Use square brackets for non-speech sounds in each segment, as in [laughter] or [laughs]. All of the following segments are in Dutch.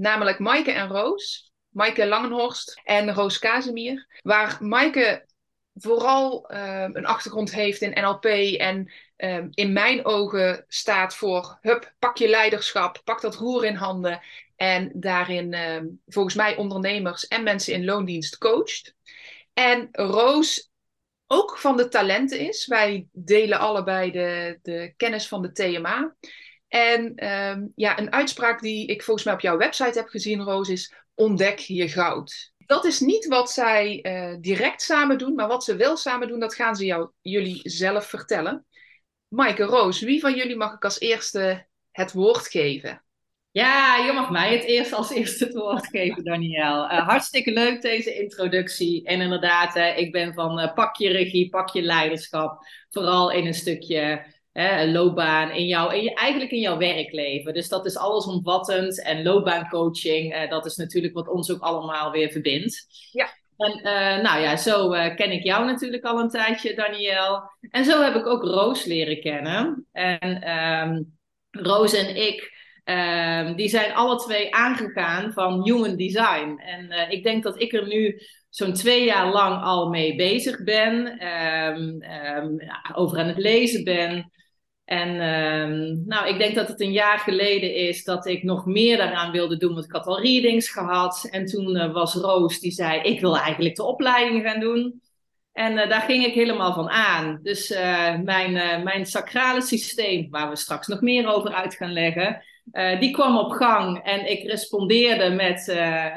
namelijk Maaike en Roos. Maaike Langenhorst en Roos Kazemier. Waar Maaike vooral ehm, een achtergrond heeft in NLP en ehm, in mijn ogen staat voor hup, pak je leiderschap, pak dat roer in handen en daarin ehm, volgens mij ondernemers en mensen in loondienst coacht. En Roos ook van de talenten is. Wij delen allebei de, de kennis van de TMA. En ehm, ja, een uitspraak die ik volgens mij op jouw website heb gezien, Roos, is ontdek je goud. Dat is niet wat zij uh, direct samen doen, maar wat ze wel samen doen, dat gaan ze jou, jullie zelf vertellen. Maaike, Roos, wie van jullie mag ik als eerste het woord geven? Ja, je mag mij het eerst als eerste het woord geven, Daniel. Uh, hartstikke leuk deze introductie. En inderdaad, uh, ik ben van pak je regie, pak je leiderschap. Vooral in een stukje hè, loopbaan, in jouw, in je, eigenlijk in jouw werkleven. Dus dat is allesomvattend. En loopbaancoaching, uh, dat is natuurlijk wat ons ook allemaal weer verbindt. Ja. En uh, nou ja, zo uh, ken ik jou natuurlijk al een tijdje, Daniel. En zo heb ik ook Roos leren kennen. En um, Roos en ik, um, die zijn alle twee aangegaan van human design. En ik denk dat ik er nu zo'n twee jaar lang al mee bezig ben, um, over aan het lezen ben. En um, nou, ik denk dat het een jaar geleden is dat ik nog meer daaraan wilde doen, want ik had al readings gehad. En toen uh, was Roos die zei, ik wil eigenlijk de opleiding gaan doen. En uh, daar ging ik helemaal van aan. Dus uh, mijn, mijn sacrale systeem, waar we straks nog meer over uit gaan leggen, die kwam op gang. En ik respondeerde met,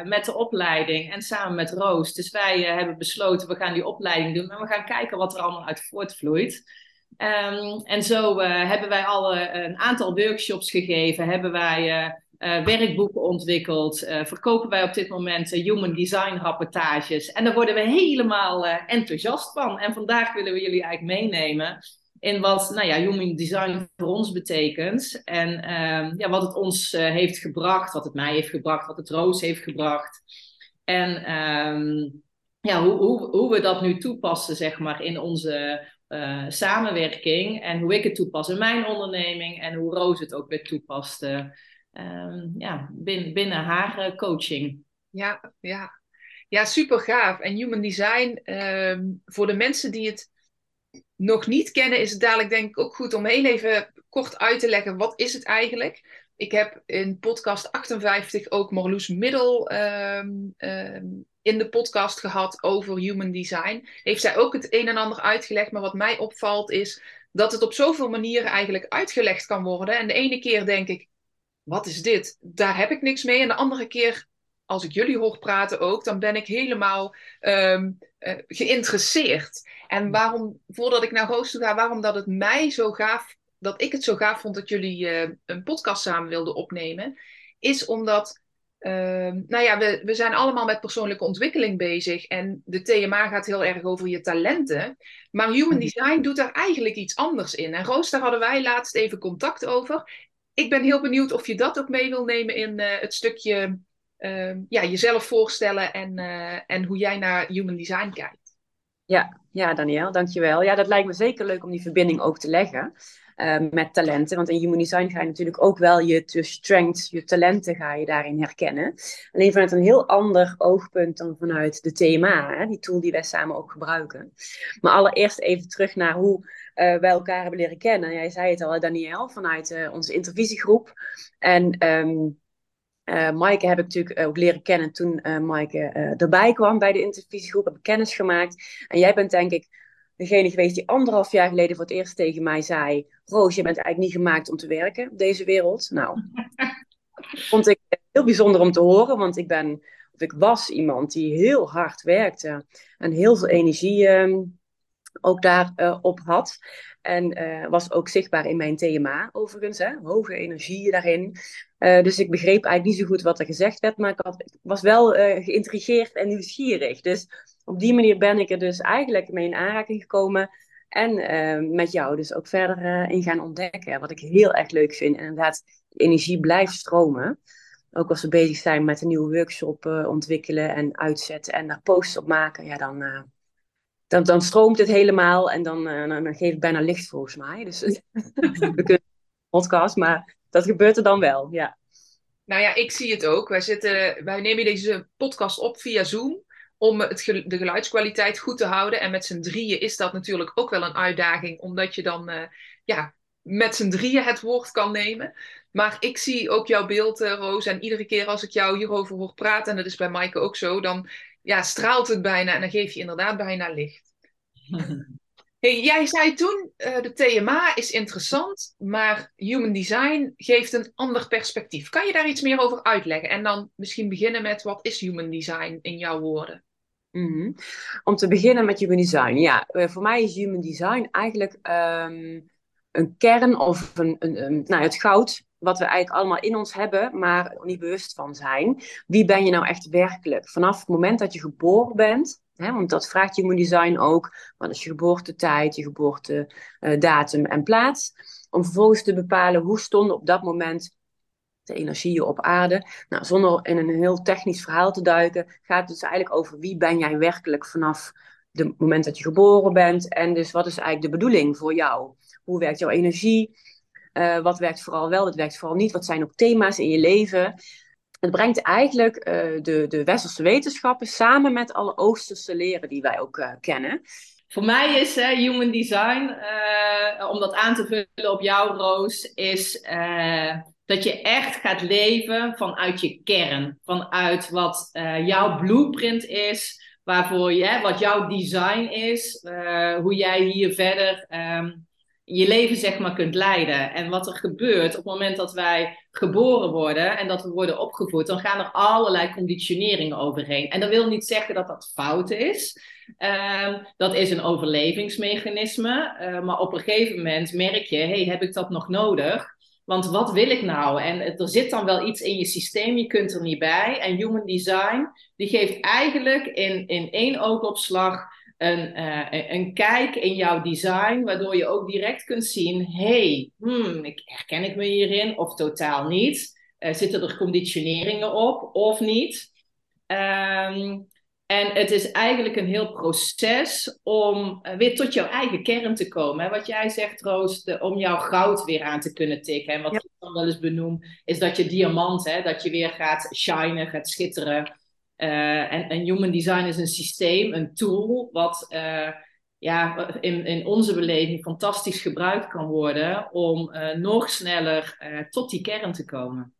met de opleiding en samen met Roos. Dus wij hebben besloten, we gaan die opleiding doen en we gaan kijken wat er allemaal uit voortvloeit. Um, en zo uh, hebben wij al uh, een aantal workshops gegeven, hebben wij uh, werkboeken ontwikkeld, verkopen wij op dit moment human design rapportages. En daar worden we helemaal enthousiast van. En vandaag willen we jullie eigenlijk meenemen in wat nou ja, human design voor ons betekent. En um, ja, wat het ons heeft gebracht, wat het mij heeft gebracht, wat het Roos heeft gebracht. En um, ja, hoe, hoe, hoe we dat nu toepassen, zeg maar, in onze uh, samenwerking en hoe ik het toepas in mijn onderneming en hoe Roos het ook weer toepaste uh, ja, binnen, binnen haar uh, coaching. Ja, ja. ja, super gaaf. En Human Design, ehm, voor de mensen die het nog niet kennen, is het dadelijk denk ik ook goed om heel even kort uit te leggen, wat is het eigenlijk? Ik heb in podcast 58 ook Marloes Middel um, in de podcast gehad over human design. Heeft zij ook het een en ander uitgelegd. Maar wat mij opvalt is dat het op zoveel manieren eigenlijk uitgelegd kan worden. En de ene keer denk ik, wat is dit? Daar heb ik niks mee. En de andere keer, als ik jullie hoor praten ook, dan ben ik helemaal um, uh, geïnteresseerd. En waarom, voordat ik naar Roos toe ga, waarom dat het mij zo gaaf, dat ik het zo gaaf vond dat jullie uh, een podcast samen wilden opnemen, is omdat Uh, nou ja, we, we zijn allemaal met persoonlijke ontwikkeling bezig. En de TMA gaat heel erg over je talenten. Maar Human mhm. Design doet daar eigenlijk iets anders in. En Roos, daar hadden wij laatst even contact over. Ik ben heel benieuwd of je dat ook mee wil nemen in uh, het stukje uh, ja, jezelf voorstellen en, uh, en hoe jij naar Human Design kijkt. Ja, ja, Daniel, dankjewel. Ja, dat lijkt me zeker leuk om die verbinding ook te leggen. Uh, met talenten. Want in human design ga je natuurlijk ook wel je, je strengths, je talenten ga je daarin herkennen. Alleen vanuit een heel ander oogpunt dan vanuit de thema, hè, die tool die wij samen ook gebruiken. Maar allereerst even terug naar hoe uh, wij elkaar hebben leren kennen. Jij zei het al, Daniel, vanuit uh, onze intervisiegroep. En um, heb ik natuurlijk ook leren kennen toen uh, Maaike erbij kwam bij de intervisiegroep. Heb ik kennis gemaakt. En jij bent denk ik degene geweest die anderhalf jaar geleden voor het eerst tegen mij zei: Roos, je bent eigenlijk niet gemaakt om te werken op deze wereld. Nou, [laughs] vond ik heel bijzonder om te horen, want ik ben, of ik was iemand die heel hard werkte en heel veel energie um, ook daarop op had. En was ook zichtbaar in mijn TMA overigens, hè? hoge energie daarin. dus ik begreep eigenlijk niet zo goed wat er gezegd werd, maar ik, had, ik was wel geïntrigeerd en nieuwsgierig. Dus op die manier ben ik er dus eigenlijk mee in aanraking gekomen. En met jou dus ook verder in gaan ontdekken. Wat ik heel erg leuk vind. En inderdaad, energie blijft stromen. Ook als we bezig zijn met een nieuwe workshop ontwikkelen en uitzetten en daar posts op maken, ja, dan, dan, dan stroomt het helemaal en dan, uh, dan geef ik bijna licht volgens mij. Dus [laughs] we kunnen podcast, maar dat gebeurt er dan wel, ja. Nou ja, ik zie het ook. Wij, zitten, wij nemen deze podcast op via Zoom om het de geluidskwaliteit goed te houden. En met z'n drieën is dat natuurlijk ook wel een uitdaging, omdat je dan ja, met z'n drieën het woord kan nemen. Maar ik zie ook jouw beeld, uh, Roos. En iedere keer als ik jou hierover hoor praten, en dat is bij Maaike ook zo, dan ja, straalt het bijna en dan geef je inderdaad bijna licht. Hey, jij zei toen, uh, de TMA is interessant, maar Human Design geeft een ander perspectief. Kan je daar iets meer over uitleggen? En dan misschien beginnen met, wat is Human Design in jouw woorden? Mm Om te beginnen met Human Design. Ja, eh, voor mij is Human Design eigenlijk um, een kern of een, een, een, nou, het goud wat we eigenlijk allemaal in ons hebben, maar niet bewust van zijn. Wie ben je nou echt werkelijk? Vanaf het moment dat je geboren bent, hè, want dat vraagt Human Design ook, wat is je geboortetijd, je geboortedatum en plaats, om vervolgens te bepalen hoe stonden op dat moment de energieën op aarde. Nou, zonder in een heel technisch verhaal te duiken, gaat het dus eigenlijk over wie ben jij werkelijk vanaf het moment dat je geboren bent. En dus wat is eigenlijk de bedoeling voor jou? Hoe werkt jouw energie? Uh, wat werkt vooral wel, wat werkt vooral niet? Wat zijn ook thema's in je leven? Het brengt eigenlijk uh, de, de westerse wetenschappen samen met alle oosterse leren die wij ook uh, kennen. Voor mij is human design, om dat aan te vullen op jou, Roos, is dat je echt gaat leven vanuit je kern. Vanuit wat jouw blueprint is, waarvoor je, wat jouw design is, hoe jij hier verder um, je leven zeg maar kunt leiden. En wat er gebeurt op het moment dat wij geboren worden en dat we worden opgevoed, dan gaan er allerlei conditioneringen overheen. En dat wil niet zeggen dat dat fout is. Um, dat is een overlevingsmechanisme. Uh, maar op een gegeven moment merk je, hey, heb ik dat nog nodig? Want wat wil ik nou? En er zit dan wel iets in je systeem, je kunt er niet bij. En Human Design, die geeft eigenlijk in, in één oogopslag een, uh, een kijk in jouw design, waardoor je ook direct kunt zien: hey, hmm, ik, herken ik me hierin of totaal niet? Uh, zitten er conditioneringen op of niet? Um, en het is eigenlijk een heel proces om uh, weer tot jouw eigen kern te komen. Hè? Wat jij zegt, Roos, de, om jouw goud weer aan te kunnen tikken. En wat ik dan wel eens benoem, is dat je diamant, hè, dat je weer gaat shinen, gaat schitteren. Uh, en, human design is een systeem, een tool, wat uh, ja, in, in onze beleving fantastisch gebruikt kan worden om uh, nog sneller tot die kern te komen.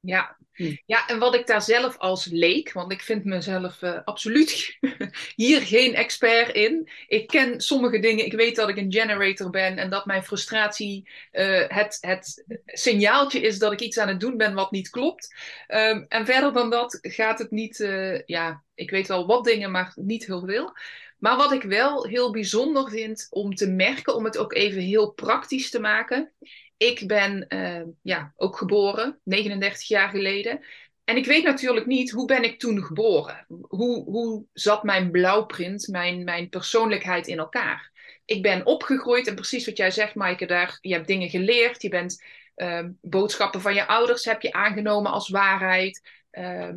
Ja. Hm. ja, en wat ik daar zelf als leek, want ik vind mezelf uh, absoluut [laughs] hier geen expert in. Ik ken sommige dingen, ik weet dat ik een generator ben en dat mijn frustratie uh, het, het signaaltje is dat ik iets aan het doen ben wat niet klopt. Um, en verder dan dat gaat het niet, uh, ja, ik weet wel wat dingen, maar niet heel veel. Maar wat ik wel heel bijzonder vind om te merken, om het ook even heel praktisch te maken, ik ben uh, ja, ook geboren, 39 jaar geleden. En ik weet natuurlijk niet, hoe ben ik toen geboren? Hoe, hoe zat mijn blauwprint, mijn, mijn persoonlijkheid in elkaar? Ik ben opgegroeid en precies wat jij zegt, Maaike, daar, je hebt dingen geleerd. Je bent uh, boodschappen van je ouders heb je aangenomen als waarheid. Uh,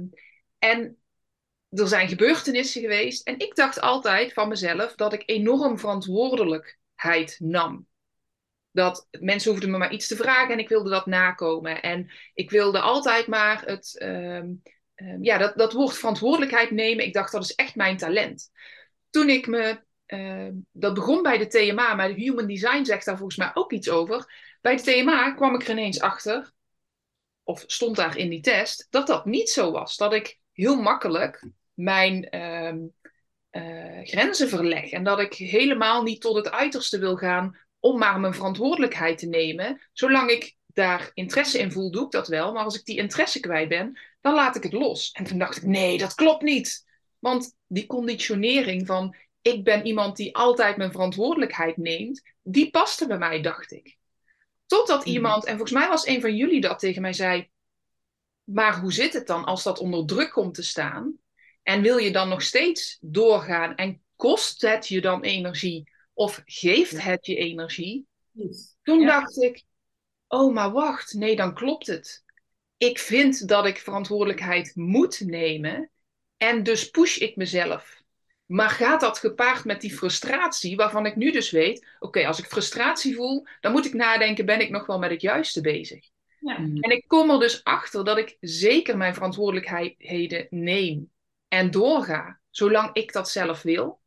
en er zijn gebeurtenissen geweest. En ik dacht altijd van mezelf dat ik enorm verantwoordelijkheid nam dat mensen hoefden me maar iets te vragen en ik wilde dat nakomen. En ik wilde altijd maar het, um, um, ja, dat, dat woord verantwoordelijkheid nemen. Ik dacht, dat is echt mijn talent. Toen ik me, uh, dat begon bij de TMA, maar Human Design zegt daar volgens mij ook iets over. Bij de TMA kwam ik er ineens achter, of stond daar in die test, dat dat niet zo was. Dat ik heel makkelijk mijn uh, grenzen verleg en dat ik helemaal niet tot het uiterste wil gaan om maar mijn verantwoordelijkheid te nemen. Zolang ik daar interesse in voel, doe ik dat wel. Maar als ik die interesse kwijt ben, dan laat ik het los. En toen dacht ik, nee, dat klopt niet. Want die conditionering van ik ben iemand die altijd mijn verantwoordelijkheid neemt, die paste bij mij, dacht ik. Totdat Mhm. iemand, en volgens mij was een van jullie dat tegen mij zei, maar hoe zit het dan als dat onder druk komt te staan? En wil je dan nog steeds doorgaan en kost het je dan energie of geeft het je energie? Toen Ja. dacht ik, oh maar wacht, nee dan klopt het. Ik vind dat ik verantwoordelijkheid moet nemen en dus push ik mezelf. Maar gaat dat gepaard met die frustratie, waarvan ik nu dus weet, oké, als ik frustratie voel, dan moet ik nadenken, ben ik nog wel met het juiste bezig? Ja. Mhm. En ik kom er dus achter dat ik zeker mijn verantwoordelijkheden neem en doorga, zolang ik dat zelf wil.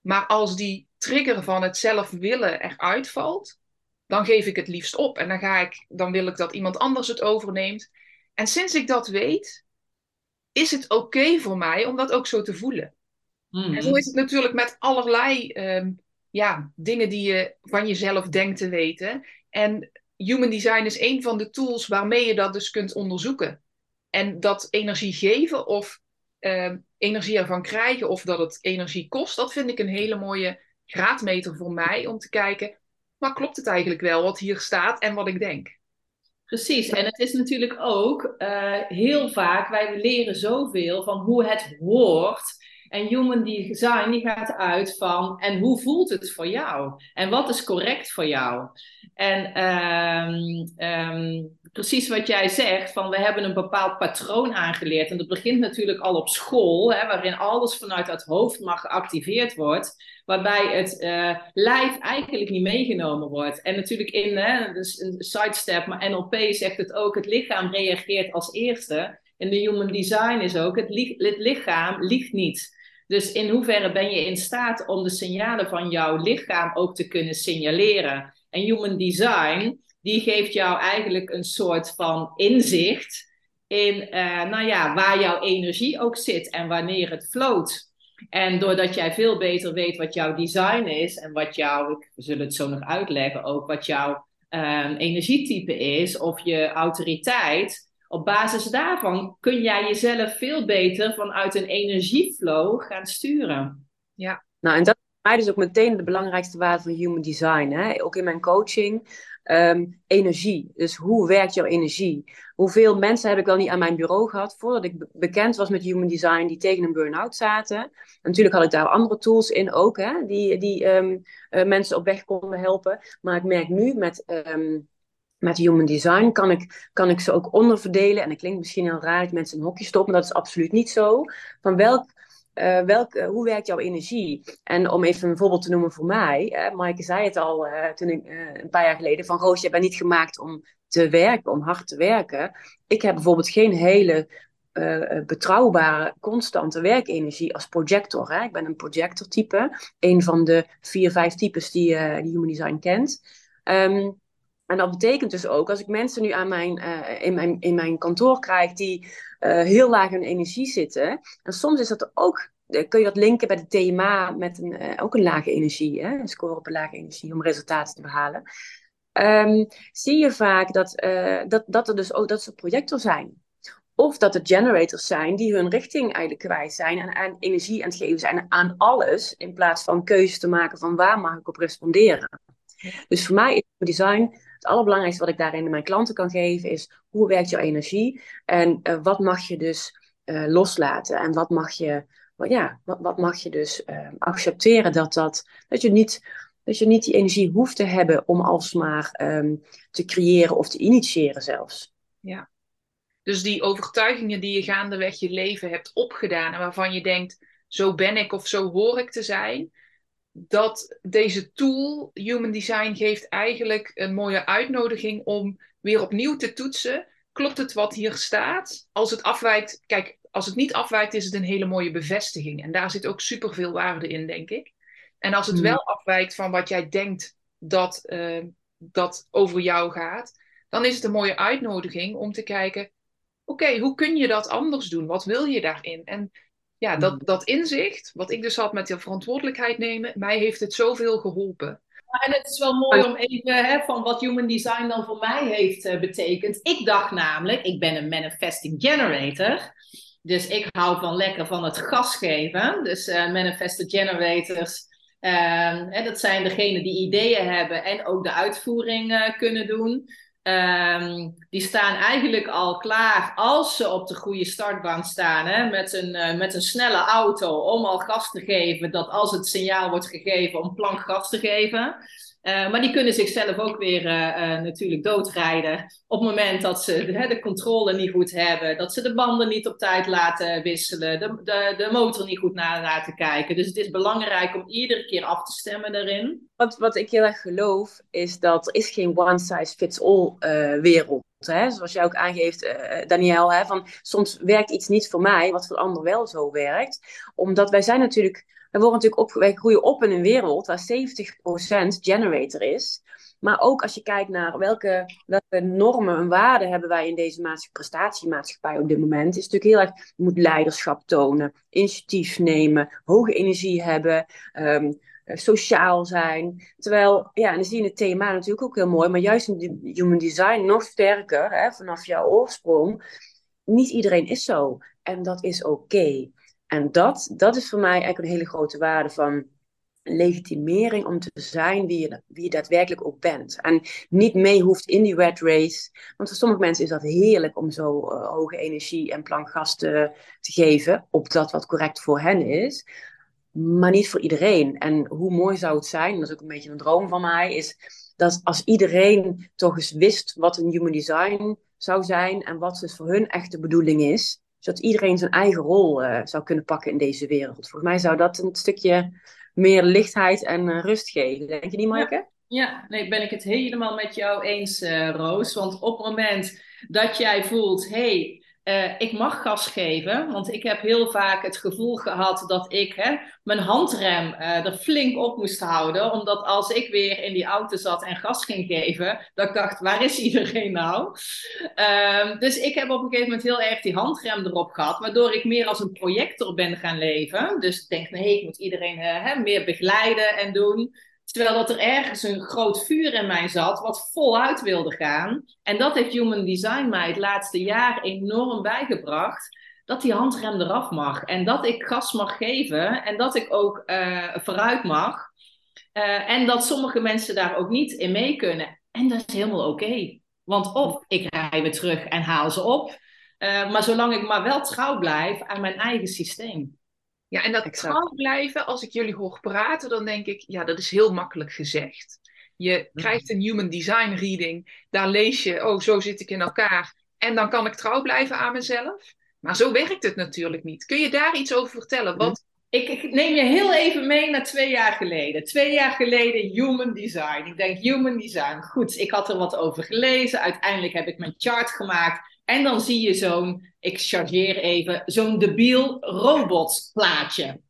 Maar als die trigger van het zelf willen eruit valt, dan geef ik het liefst op. En dan, ga ik, dan wil ik dat iemand anders het overneemt. En sinds ik dat weet, is het oké voor mij om dat ook zo te voelen. Mhm. En zo is het natuurlijk met allerlei ehm, ja, dingen die je van jezelf denkt te weten. En human design is een van de tools waarmee je dat dus kunt onderzoeken. En dat energie geven of ehm, energie ervan krijgen of dat het energie kost, dat vind ik een hele mooie graadmeter voor mij om te kijken, maar klopt het eigenlijk wel wat hier staat en wat ik denk? Precies, en het is natuurlijk ook eh, heel vaak, wij leren zoveel van hoe het hoort. En human design die gaat uit van, en hoe voelt het voor jou? En wat is correct voor jou? En ehm, ehm, precies wat jij zegt, van we hebben een bepaald patroon aangeleerd. En dat begint natuurlijk al op school, hè, waarin alles vanuit het hoofd maar geactiveerd wordt. Waarbij het eh, lijf eigenlijk niet meegenomen wordt. En natuurlijk in hè, dus een sidestep, maar NLP zegt het ook, het lichaam reageert als eerste. In de human design is ook, het, het lichaam liegt niet. Dus in hoeverre ben je in staat om de signalen van jouw lichaam ook te kunnen signaleren? En human design, die geeft jou eigenlijk een soort van inzicht in, uh, nou ja, waar jouw energie ook zit en wanneer het floot. En doordat jij veel beter weet wat jouw design is en wat jouw, we zullen het zo nog uitleggen ook, wat jouw um, energietype is of je autoriteit, op basis daarvan kun jij jezelf veel beter vanuit een energieflow gaan sturen. Ja. Nou, en dat is voor mij dus ook meteen de belangrijkste waarde van human design. Hè? Ook in mijn coaching. Um, energie. Dus hoe werkt jouw energie? Hoeveel mensen heb ik wel niet aan mijn bureau gehad voordat ik be bekend was met human design die tegen een burn-out zaten. En natuurlijk had ik daar andere tools in ook, hè, die, die um, uh, mensen op weg konden helpen. Maar ik merk nu met, um, met human design kan ik, kan ik ze ook onderverdelen. En dat klinkt misschien heel raar dat mensen in hokje stoppen, maar dat is absoluut niet zo. Van welk uh, hoe werkt jouw energie? En om even een voorbeeld te noemen voor mij. Uh, Maaike zei het al toen ik, een paar jaar geleden. Van Roos, je bent niet gemaakt om te werken, om hard te werken. Ik heb bijvoorbeeld geen hele betrouwbare, constante werkenergie als projector. Hè? Ik ben een projector type. Een van de vier, vijf types die, die Human Design kent. Um, en dat betekent dus ook, als ik mensen nu aan mijn, uh, in, mijn, in mijn kantoor krijg die uh, heel laag in energie zitten. En soms is dat ook, uh, kun je dat linken bij de TMA met een, ook een lage energie. Hè? Een score op een lage energie om resultaten te behalen. Um, zie je vaak dat, dat, dat er dus ook dat ze projector zijn. Of dat het generators zijn die hun richting eigenlijk kwijt zijn en aan energie aan het geven zijn aan alles. In plaats van keuzes te maken van waar mag ik op responderen. Dus voor mij is design het allerbelangrijkste wat ik daarin mijn klanten kan geven is hoe werkt jouw energie? En uh, wat mag je dus uh, loslaten? En wat mag je, well, ja, wat, wat, mag je dus uh, accepteren dat, dat, dat, je niet, dat je niet die energie hoeft te hebben om alsmaar um, te creëren of te initiëren zelfs. Ja, dus die overtuigingen die je gaandeweg je leven hebt opgedaan en waarvan je denkt, zo ben ik of zo hoor ik te zijn, dat deze tool, Human Design, geeft eigenlijk een mooie uitnodiging om weer opnieuw te toetsen. Klopt het wat hier staat? Als het afwijkt, kijk, als het niet afwijkt, is het een hele mooie bevestiging. En daar zit ook superveel waarde in, denk ik. En als het Mm. wel afwijkt van wat jij denkt dat, uh, dat over jou gaat, dan is het een mooie uitnodiging om te kijken: oké, okay, hoe kun je dat anders doen? Wat wil je daarin? En ja, dat, dat inzicht, wat ik dus had met de verantwoordelijkheid nemen, mij heeft het zoveel geholpen. En het is wel mooi om even hè, van wat human design dan voor mij heeft uh, betekend. Ik dacht namelijk, ik ben een manifesting generator. Dus ik hou van lekker van het gas geven. Dus uh, manifested generators. Uh, dat zijn degenen die ideeën hebben en ook de uitvoering uh, kunnen doen. Um, die staan eigenlijk al klaar als ze op de goede startbaan staan. Hè, met, een, uh, met een snelle auto om al gas te geven. Dat als het signaal wordt gegeven om plank gas te geven. Uh, maar die kunnen zichzelf ook weer uh, uh, natuurlijk doodrijden. Op het moment dat ze de, de, controle niet goed hebben. Dat ze de banden niet op tijd laten wisselen. De, de, de motor niet goed naar laten kijken. Dus het is belangrijk om iedere keer af te stemmen daarin. Wat, wat ik heel erg geloof is dat er is geen one size fits all wereld. Hè? Zoals jij ook aangeeft, Daniel. Hè? Van, soms werkt iets niet voor mij, wat voor de ander wel zo werkt. Omdat wij zijn natuurlijk we worden natuurlijk op, wij groeien op in een wereld waar 70% generator is. Maar ook als je kijkt naar welke, welke normen en waarden hebben wij in deze maatschappij, prestatiemaatschappij op dit moment, is natuurlijk heel erg, je moet leiderschap tonen, initiatief nemen, hoge energie hebben, um, sociaal zijn. Terwijl, ja, en dan zie je het thema natuurlijk ook heel mooi, maar juist in human design nog sterker, hè, vanaf jouw oorsprong. Niet iedereen is zo. En dat is oké. En dat, dat is voor mij eigenlijk een hele grote waarde van legitimering om te zijn wie je, wie je daadwerkelijk ook bent. En niet mee hoeft in die red race. Want voor sommige mensen is dat heerlijk om zo uh, hoge energie en plankgas te, te geven op dat wat correct voor hen is. Maar niet voor iedereen. En hoe mooi zou het zijn, dat is ook een beetje een droom van mij, is dat als iedereen toch eens wist wat een human design zou zijn en wat dus voor hun echte bedoeling is, zodat iedereen zijn eigen rol uh, zou kunnen pakken in deze wereld. Volgens mij zou dat een stukje meer lichtheid en uh, rust geven. Denk je niet, Maaike? Ja. Ja, nee, ben ik het helemaal met jou eens, uh, Roos. Want op het moment dat jij voelt, hey, uh, ik mag gas geven, want ik heb heel vaak het gevoel gehad dat ik hè, mijn handrem uh, er flink op moest houden. Omdat als ik weer in die auto zat en gas ging geven, dat ik dacht, waar is iedereen nou? Uh, dus ik heb op een gegeven moment heel erg die handrem erop gehad, waardoor ik meer als een projector ben gaan leven. Dus ik denk, nee, ik moet iedereen uh, hè, meer begeleiden en doen. Terwijl dat er ergens een groot vuur in mij zat, wat voluit wilde gaan. En dat heeft Human Design mij het laatste jaar enorm bijgebracht. Dat die handrem eraf mag. En dat ik gas mag geven. En dat ik ook uh, vooruit mag. Uh, en dat sommige mensen daar ook niet in mee kunnen. En dat is helemaal oké. Want of ik rij weer terug en haal ze op. Uh, maar zolang ik maar wel trouw blijf aan mijn eigen systeem. Ja, en dat exact. trouw blijven, als ik jullie hoor praten, dan denk ik, ja, dat is heel makkelijk gezegd. Je krijgt een human design reading, daar lees je, oh, zo zit ik in elkaar. En dan kan ik trouw blijven aan mezelf. Maar zo werkt het natuurlijk niet. Kun je daar iets over vertellen? Wat... Ik, ik neem je heel even mee naar twee jaar geleden. Twee jaar geleden Human Design. Ik denk Human Design. Goed, ik had er wat over gelezen. Uiteindelijk heb ik mijn chart gemaakt. En dan zie je zo'n, ik chargeer even, zo'n debiel robotplaatje.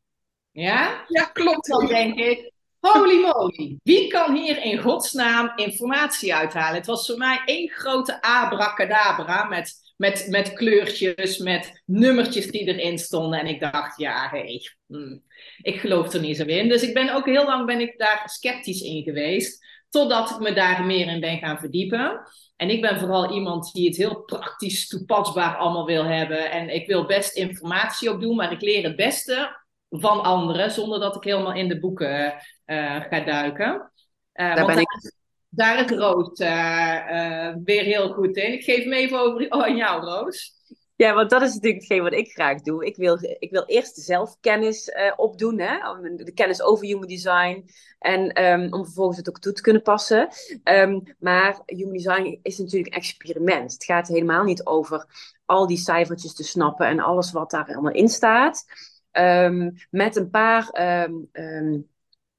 Ja? Ja, klopt. Dan denk ik, holy moly, wie kan hier in godsnaam informatie uithalen? Het was voor mij één grote abracadabra met, met, met kleurtjes, met nummertjes die erin stonden. En ik dacht, ja, hé, hey, hmm, ik geloof er niet zo in. Dus ik ben ook heel lang ben ik daar sceptisch in geweest. Totdat ik me daar meer in ben gaan verdiepen. En ik ben vooral iemand die het heel praktisch toepasbaar allemaal wil hebben. En ik wil best informatie opdoen, maar ik leer het beste van anderen, zonder dat ik helemaal in de boeken uh, ga duiken. Uh, daar, ben ik... daar is Roos uh, weer heel goed in. Ik geef hem even over oh, aan jou, Roos. Ja, want dat is natuurlijk hetgeen wat ik graag doe. Ik wil, ik wil eerst zelfkennis uh, opdoen, hè? de kennis over human design. En um, om vervolgens het ook toe te kunnen passen. Um, maar human design is natuurlijk een experiment. Het gaat helemaal niet over al die cijfertjes te snappen en alles wat daar allemaal in staat. Um, met een paar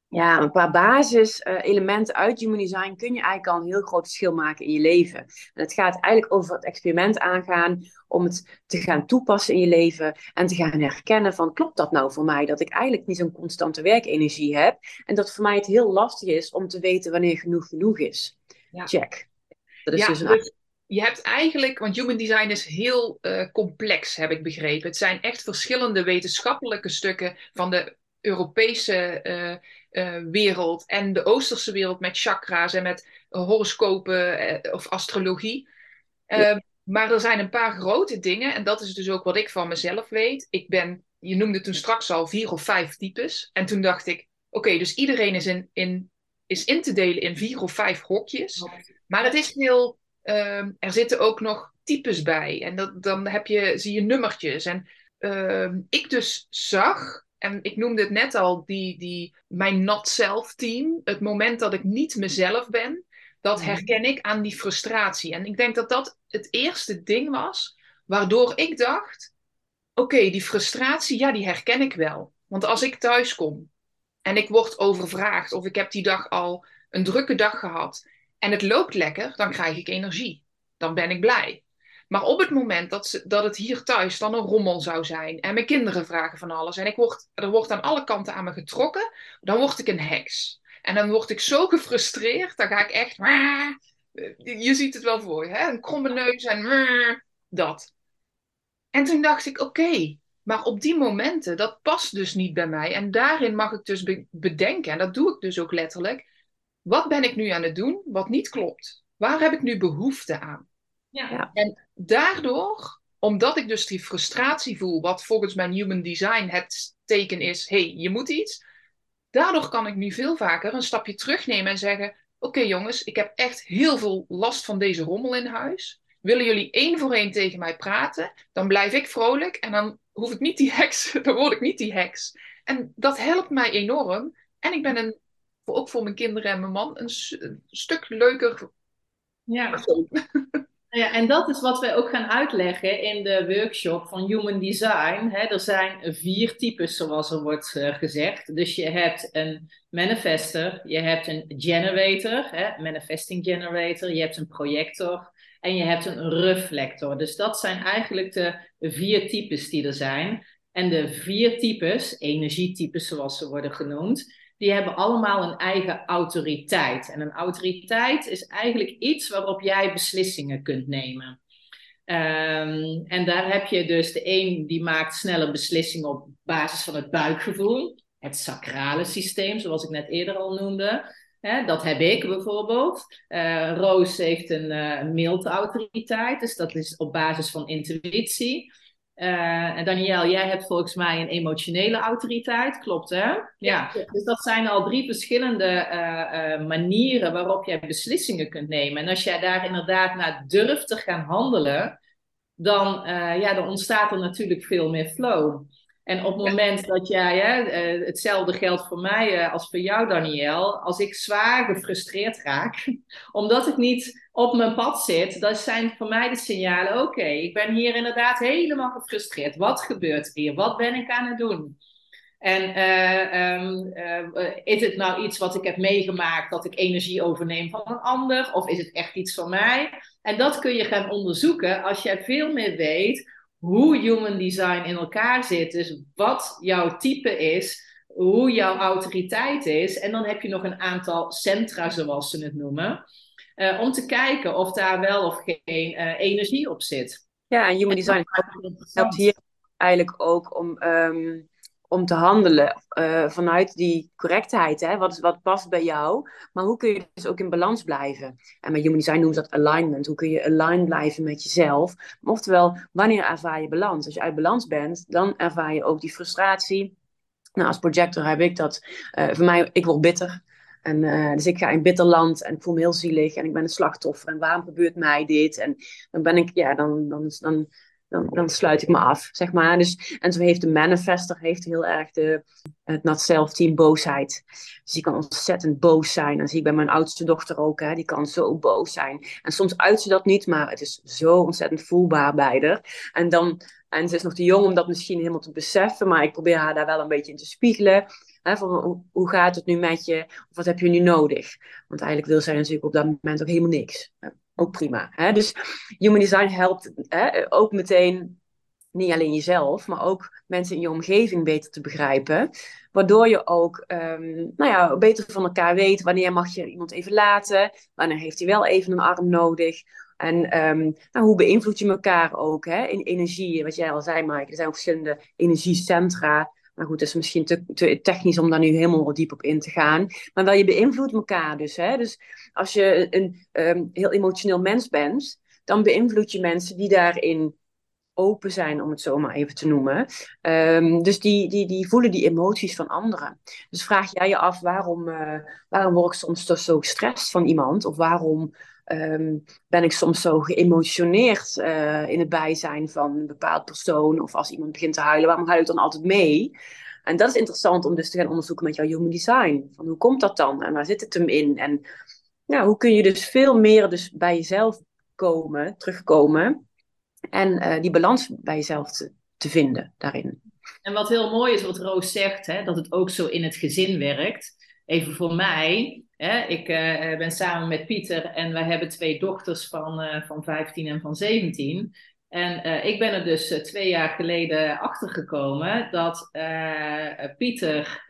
ja, een paar basiselementen uh, uit Human Design kun je eigenlijk al een heel groot verschil maken in je leven. En het gaat eigenlijk over het experiment aangaan om het te gaan toepassen in je leven en te gaan herkennen van klopt dat nou voor mij dat ik eigenlijk niet zo'n constante werkenergie heb en dat voor mij het heel lastig is om te weten wanneer genoeg genoeg is. Ja. Check. Dat is ja, dus een... Dus je hebt eigenlijk, want human design is heel uh, complex, heb ik begrepen. Het zijn echt verschillende wetenschappelijke stukken van de Europese uh, uh, wereld en de Oosterse wereld met chakra's en met horoscopen uh, of astrologie. Ja. Maar er zijn een paar grote dingen, en dat is dus ook wat ik van mezelf weet. Ik ben, je noemde toen straks al vier of vijf types. En toen dacht ik, oké, dus iedereen is in, in, is in te delen in vier of vijf hokjes. Maar het is heel, ehm, er zitten ook nog types bij. En dat, dan heb je, zie je nummertjes. En ehm, ik dus zag, en ik noemde het net al, die, die, mijn not-self team. Het moment dat ik niet mezelf ben, dat mhm. herken ik aan die frustratie. En ik denk dat dat het eerste ding was waardoor ik dacht: oké, die frustratie, ja, die herken ik wel. Want als ik thuis kom en ik word overvraagd of ik heb die dag al een drukke dag gehad en het loopt lekker, dan krijg ik energie. Dan ben ik blij. Maar op het moment dat, ze, dat het hier thuis dan een rommel zou zijn en mijn kinderen vragen van alles en ik word, er wordt aan alle kanten aan me getrokken, dan word ik een heks. En dan word ik zo gefrustreerd, dan ga ik echt. Je ziet het wel voor je, hè? een kromme neus en dat. En toen dacht ik: oké, maar op die momenten, dat past dus niet bij mij. En daarin mag ik dus bedenken, en dat doe ik dus ook letterlijk. Wat ben ik nu aan het doen wat niet klopt? Waar heb ik nu behoefte aan? Ja. En daardoor, omdat ik dus die frustratie voel, wat volgens mijn human design het teken is: hey, je moet iets. Daardoor kan ik nu veel vaker een stapje terugnemen en zeggen: Oké jongens, ik heb echt heel veel last van deze rommel in huis. Willen jullie één voor één tegen mij praten? Dan blijf ik vrolijk en dan hoef ik niet die heks, [laughs] dan word ik niet die heks. En dat helpt mij enorm. En ik ben een, ook voor mijn kinderen en mijn man een, een stuk leuker ja. [laughs] Ja, en dat is wat wij ook gaan uitleggen in de workshop van Human Design. er zijn vier types, zoals er wordt eh, gezegd. Dus je hebt een manifester, je hebt een generator, manifesting generator, je hebt een projector en je hebt een reflector. Dus dat zijn eigenlijk de vier types die er zijn. En de vier types, energietypes zoals ze worden genoemd, die hebben allemaal een eigen autoriteit. En een autoriteit is eigenlijk iets waarop jij beslissingen kunt nemen. Um, en daar heb je dus de een die maakt snelle beslissingen op basis van het buikgevoel. Het sacrale systeem, zoals ik net eerder al noemde. dat heb ik bijvoorbeeld. Uh, Roos heeft een uh, mild autoriteit, dus dat is op basis van intuïtie. Uh, en Daniel, jij hebt volgens mij een emotionele autoriteit, klopt hè? Ja. Dus dat zijn al drie verschillende uh, uh, manieren waarop jij beslissingen kunt nemen. En als jij daar inderdaad naar durft te gaan handelen, dan, ja, dan ontstaat er natuurlijk veel meer flow. En op het moment dat jij, hè, eh, hetzelfde geldt voor mij eh, als voor jou, Daniel, als ik zwaar gefrustreerd raak, [laughs] omdat ik niet op mijn pad zit, dan zijn voor mij de signalen: oké, ik ben hier inderdaad helemaal gefrustreerd. Wat gebeurt er hier? Wat ben ik aan het doen? En uh, um, uh, is het nou iets wat ik heb meegemaakt dat ik energie overneem van een ander? Of is het echt iets van mij? En dat kun je gaan onderzoeken als jij veel meer weet hoe human design in elkaar zit. Dus wat jouw type is, hoe jouw autoriteit is. En dan heb je nog een aantal centra, zoals ze het noemen. Uh, om te kijken of daar wel of geen uh, energie op zit. Ja, en human design helpt hier eigenlijk ook om um, om te handelen uh, vanuit die correctheid. Hè? Wat, wat past bij jou? Maar hoe kun je dus ook in balans blijven? En met Human Design noemen ze dat alignment. Hoe kun je aligned blijven met jezelf? Oftewel, wanneer ervaar je balans? Als je uit balans bent, dan ervaar je ook die frustratie. Nou, als projector heb ik dat. Uh, voor mij, ik word bitter. En, uh, dus ik ga in bitter land en ik voel me heel zielig en ik ben een slachtoffer. En waarom gebeurt mij dit? En dan ben ik, ja, dan, dan, dan dan, dan sluit ik me af, zeg maar. Dus, en zo heeft de manifester heeft heel erg de, het not self team boosheid. Dus die kan ontzettend boos zijn. Dan zie ik bij mijn oudste dochter ook, hè, die kan zo boos zijn. En soms uit ze dat niet, maar het is zo ontzettend voelbaar bij haar. En, dan, en ze is nog te jong om dat misschien helemaal te beseffen, maar ik probeer haar daar wel een beetje in te spiegelen. Hè, hoe gaat het nu met je? Of wat heb je nu nodig? Want eigenlijk wil zij natuurlijk op dat moment ook helemaal niks ook prima. Hè? Dus human design helpt hè, ook meteen niet alleen jezelf, maar ook mensen in je omgeving beter te begrijpen. Waardoor je ook um, nou ja, beter van elkaar weet wanneer mag je iemand even laten, wanneer heeft hij wel even een arm nodig. En um, nou, hoe beïnvloed je elkaar ook hè? in energie? Wat jij al zei, Mike, er zijn verschillende energiecentra. Maar goed, het is misschien te, te, technisch om daar nu helemaal diep op in te gaan. Maar wel, je beïnvloedt elkaar dus. Hè? Dus als je een um, heel emotioneel mens bent, dan beïnvloed je mensen die daarin open zijn, om het zo maar even te noemen. Ehm, dus die, die, die voelen die emoties van anderen. Dus vraag jij je af waarom, uh, waarom word ik soms toch zo gestrest van iemand? Of waarom ehm, ben ik soms zo geëmotioneerd uh, in het bijzijn van een bepaald persoon? Of als iemand begint te huilen, waarom huil ik dan altijd mee? En dat is interessant om dus te gaan onderzoeken met jouw human design. Van hoe komt dat dan en waar zit het hem in? En hoe kun je dus veel meer dus bij jezelf komen, terugkomen en uh, die balans bij jezelf te, te, vinden daarin. En wat heel mooi is wat Roos zegt, hè, dat het ook zo in het gezin werkt. Even voor mij, hè, ik uh, ben samen met Pieter en wij hebben twee dochters van, uh, van 15 en van 17. En uh, ik ben er dus twee jaar geleden achter gekomen dat Pieter,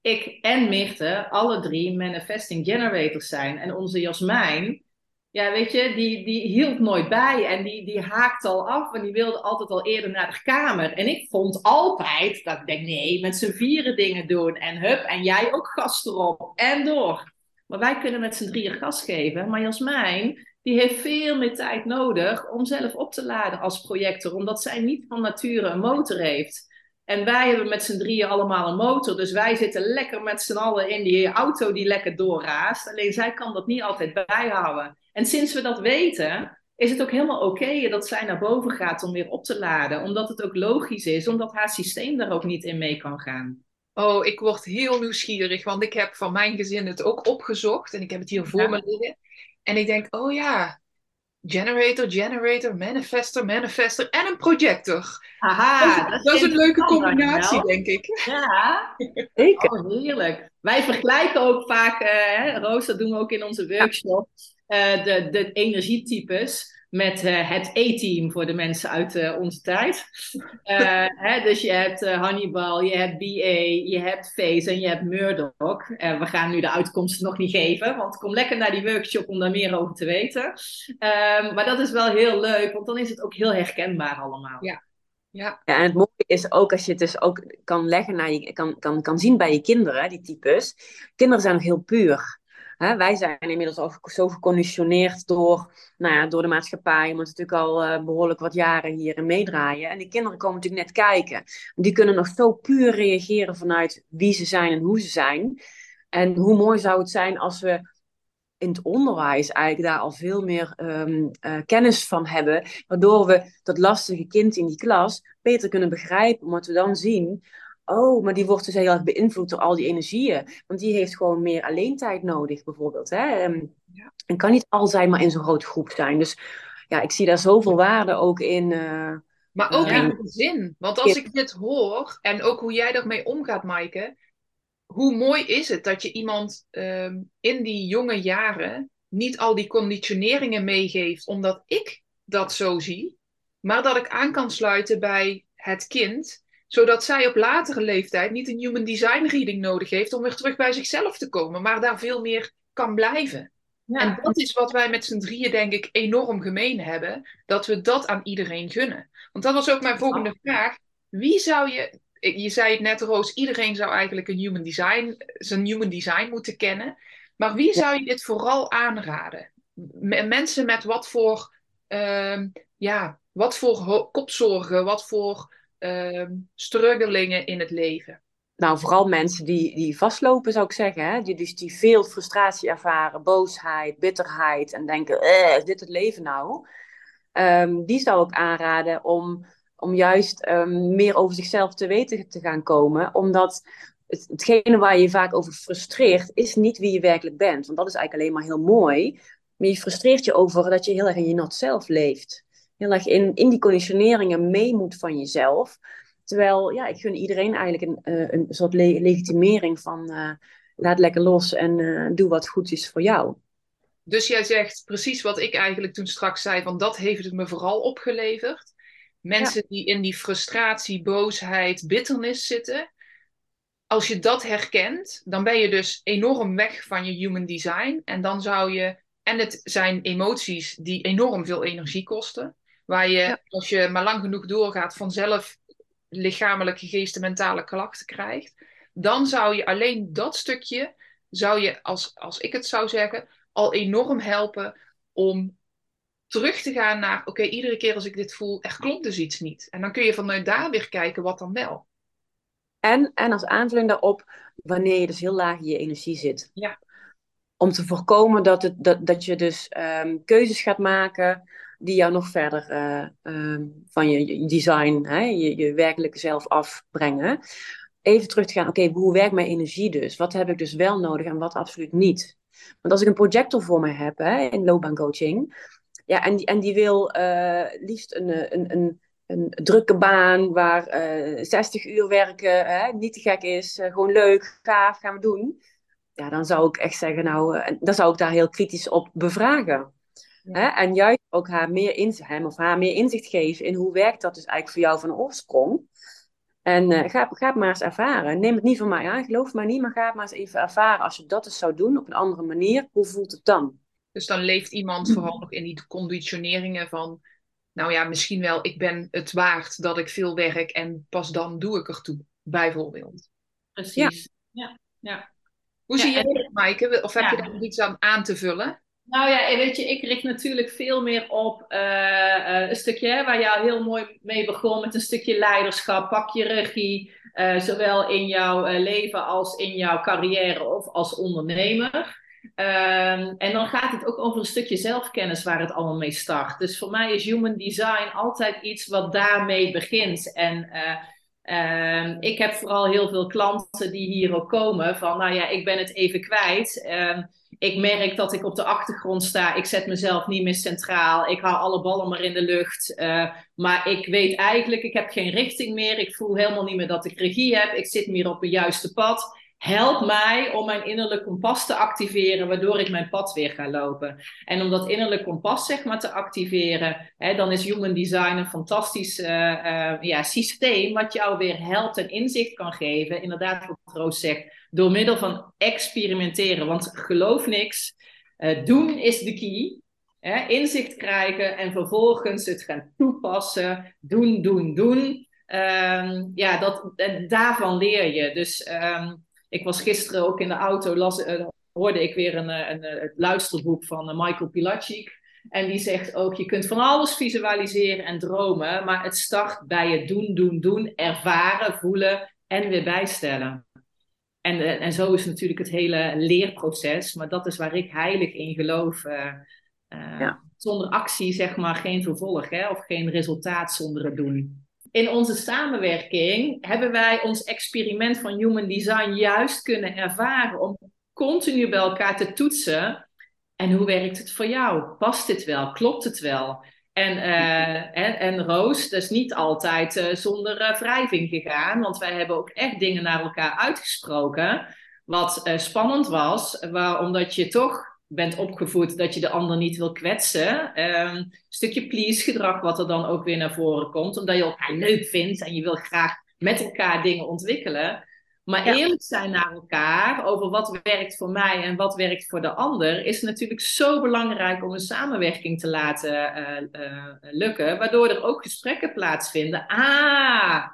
ik en Mirte alle drie manifesting generators zijn. En onze Jasmijn, ja, weet je, die, die hield nooit bij en die, die haakte al af en die wilde altijd al eerder naar de kamer. En ik vond altijd dat ik denk, nee, met z'n vieren dingen doen en hup, en jij ook gas erop en door. Maar wij kunnen met z'n drieën gas geven. Maar Jasmijn, die heeft veel meer tijd nodig om zelf op te laden als projector, omdat zij niet van nature een motor heeft. En wij hebben met z'n drieën allemaal een motor, dus wij zitten lekker met z'n allen in die auto die lekker doorraast. Alleen zij kan dat niet altijd bijhouden. En sinds we dat weten, is het ook helemaal oké dat zij naar boven gaat om weer op te laden. Omdat het ook logisch is, omdat haar systeem daar ook niet in mee kan gaan. Oh, ik word heel nieuwsgierig, want ik heb van mijn gezin het ook opgezocht en ik heb het hier voor me liggen. En ik denk, oh ja, generator, generator, manifester, manifester en een projector. Aha, dat, is, een leuke combinatie, denk ik. Ja, [laughs] zeker. Oh, heerlijk. Wij vergelijken ook vaak, uh, hè, Roos, dat doen we ook in onze workshop, uh, de, de energietypes met uh, het E-team voor de mensen uit uh, onze tijd. Uh, [laughs] hè, dus je hebt Hannibal, je hebt BA, je hebt Face en je hebt Murdoch. we gaan nu de uitkomsten nog niet geven, want kom lekker naar die workshop om daar meer over te weten. Ehm, maar dat is wel heel leuk, want dan is het ook heel herkenbaar allemaal. Ja. Ja. ja, en het mooie is ook als je het dus ook kan leggen naar je, kan, kan, kan zien bij je kinderen, die types. Kinderen zijn nog heel puur. Hè, wij zijn inmiddels al zo geconditioneerd door, nou ja, door de maatschappij, omdat we natuurlijk al uh, behoorlijk wat jaren hierin meedraaien. En die kinderen komen natuurlijk net kijken. Die kunnen nog zo puur reageren vanuit wie ze zijn en hoe ze zijn. En hoe mooi zou het zijn als we in het onderwijs eigenlijk daar al veel meer um, uh, kennis van hebben, waardoor we dat lastige kind in die klas beter kunnen begrijpen, omdat we dan zien Oh, maar die wordt dus heel erg beïnvloed door al die energieën. Want die heeft gewoon meer alleentijd nodig, bijvoorbeeld. Hè? Um, ja. En kan niet altijd maar in zo'n grote groep zijn. Dus ja, ik zie daar zoveel waarde ook in. Uh, maar ook uh, in de zin. Want als ik dit hoor, en ook hoe jij ermee omgaat, Maaike. Hoe mooi is het dat je iemand um, in die jonge jaren niet al die conditioneringen meegeeft, omdat ik dat zo zie. Maar dat ik aan kan sluiten bij het kind zodat zij op latere leeftijd niet een human design reading nodig heeft om weer terug bij zichzelf te komen, maar daar veel meer kan blijven. Ja. En dat is wat wij met z'n drieën, denk ik, enorm gemeen hebben. Dat we dat aan iedereen gunnen. Want dat was ook mijn volgende vraag. Wie zou je. Je zei het net, Roos, iedereen zou eigenlijk een human design, zijn human design moeten kennen. Maar wie zou je dit vooral aanraden? mensen met wat voor, uh, ja, wat voor kopzorgen, wat voor uh, struggelingen in het leven? Nou, vooral mensen die, die vastlopen, zou ik zeggen. Hè? Die, dus die veel frustratie ervaren, boosheid, bitterheid en denken, eh, is dit het leven nou? Um, die zou ik aanraden om, om juist um, meer over zichzelf te weten te gaan komen. Omdat het, hetgene waar je vaak over frustreert, is niet wie je werkelijk bent. Want dat is eigenlijk alleen maar heel mooi. Maar je frustreert je over dat je heel erg in je not zelf leeft heel erg in, in die conditioneringen mee moet van jezelf. Terwijl, ja, ik gun iedereen eigenlijk een, uh, een soort legitimering van uh, laat lekker los en uh, doe wat goed is voor jou. Dus jij zegt precies wat ik eigenlijk toen straks zei, van dat heeft het me vooral opgeleverd. Mensen ja. die in die frustratie, boosheid, bitternis zitten. Als je dat herkent, dan ben je dus enorm weg van je human design. En dan zou je, en het zijn emoties die enorm veel energie kosten. Waar je, als je maar lang genoeg doorgaat, vanzelf lichamelijke, geest mentale klachten krijgt. Dan zou je alleen dat stukje, zou je, als, als ik het zou zeggen, al enorm helpen om terug te gaan naar, oké, iedere keer als ik dit voel, er klopt dus iets niet. En dan kun je vanuit daar weer kijken wat dan wel. En, en als aanvulling daarop, wanneer je dus heel laag in je energie zit. Ja. Om te voorkomen dat, het, dat, dat je dus ehm, keuzes gaat maken die jou nog verder uh, van je, design, hè, je, je werkelijke zelf afbrengen. Even terug te gaan, oké, hoe werkt mijn energie dus? Wat heb ik dus wel nodig en wat absoluut niet? Want als ik een projector voor me heb hè, in loopbaancoaching, ja, en, die, en die wil uh, liefst een, een, een, een drukke baan waar uh, 60 uur werken hè, niet te gek is, gewoon leuk, gaaf, gaan we doen. Ja, dan zou ik echt zeggen, nou, dan zou ik daar heel kritisch op bevragen. Hè? En juist ook haar meer inzicht, hem of haar meer inzicht geven in hoe werkt dat dus eigenlijk voor jou van oorsprong. En uh, ga, ga het maar eens ervaren. Neem het niet van mij aan, geloof maar niet, maar ga het maar eens even ervaren. Als je dat eens zou doen op een andere manier, hoe voelt het dan? Dus dan leeft iemand vooral nog in die conditioneringen van, nou ja, misschien wel, ik ben het waard dat ik veel werk en pas dan doe ik ertoe, bijvoorbeeld. Precies. Ja. ja. Hoe zie je dat, Maaike? Of heb je daar nog iets aan aan te vullen? Nou ja, weet je, ik richt natuurlijk veel meer op uh, een stukje waar jou heel mooi mee begon met een stukje leiderschap. Pak je regie, uh, zowel in jouw leven als in jouw carrière of als ondernemer. Ehm, en dan gaat het ook over een stukje zelfkennis waar het allemaal mee start. Dus voor mij is human design altijd iets wat daarmee begint. En uh, ik heb vooral heel veel klanten die hier ook komen van, nou ja, ik ben het even kwijt. Uh, ik merk dat ik op de achtergrond sta. Ik zet mezelf niet meer centraal. Ik hou alle ballen maar in de lucht. Uh, maar ik weet eigenlijk, ik heb geen richting meer. Ik voel helemaal niet meer dat ik regie heb. Ik zit meer op het juiste pad. Help mij om mijn innerlijk kompas te activeren, waardoor ik mijn pad weer ga lopen. En om dat innerlijk kompas zeg maar, te activeren, hè, dan is Human Design een fantastisch uh, uh, ja, systeem wat jou weer helpt en inzicht kan geven. Inderdaad, wat Roos zegt, door middel van experimenteren. Want geloof niks, uh, doen is de key. Hè? Inzicht krijgen en vervolgens het gaan toepassen. Doen, doen, doen. Um, ja, dat, daarvan leer je. Dus um, ik was gisteren ook in de auto, las, uh, hoorde ik weer een, een, een, een luisterboek van Michael Pilacic. En die zegt ook, je kunt van alles visualiseren en dromen, maar het start bij het doen, doen, doen, ervaren, voelen en weer bijstellen. En, en zo is natuurlijk het hele leerproces, maar dat is waar ik heilig in geloof. Ja. Zonder actie, zeg maar, geen vervolg hè? of geen resultaat zonder het doen in onze samenwerking hebben wij ons experiment van human design juist kunnen ervaren om continu bij elkaar te toetsen. En hoe werkt het voor jou? Past dit wel? Klopt het wel? En, en, en, Roos, dat is niet altijd uh, zonder uh, wrijving gegaan, want wij hebben ook echt dingen naar elkaar uitgesproken. Wat spannend was, omdat je toch bent opgevoed dat je de ander niet wil kwetsen. Um, stukje please gedrag wat er dan ook weer naar voren komt. Omdat je elkaar leuk vindt en je wil graag met elkaar dingen ontwikkelen. Maar eerlijk zijn naar elkaar over wat werkt voor mij en wat werkt voor de ander, is natuurlijk zo belangrijk om een samenwerking te laten uh, uh, lukken, waardoor er ook gesprekken plaatsvinden. Ah,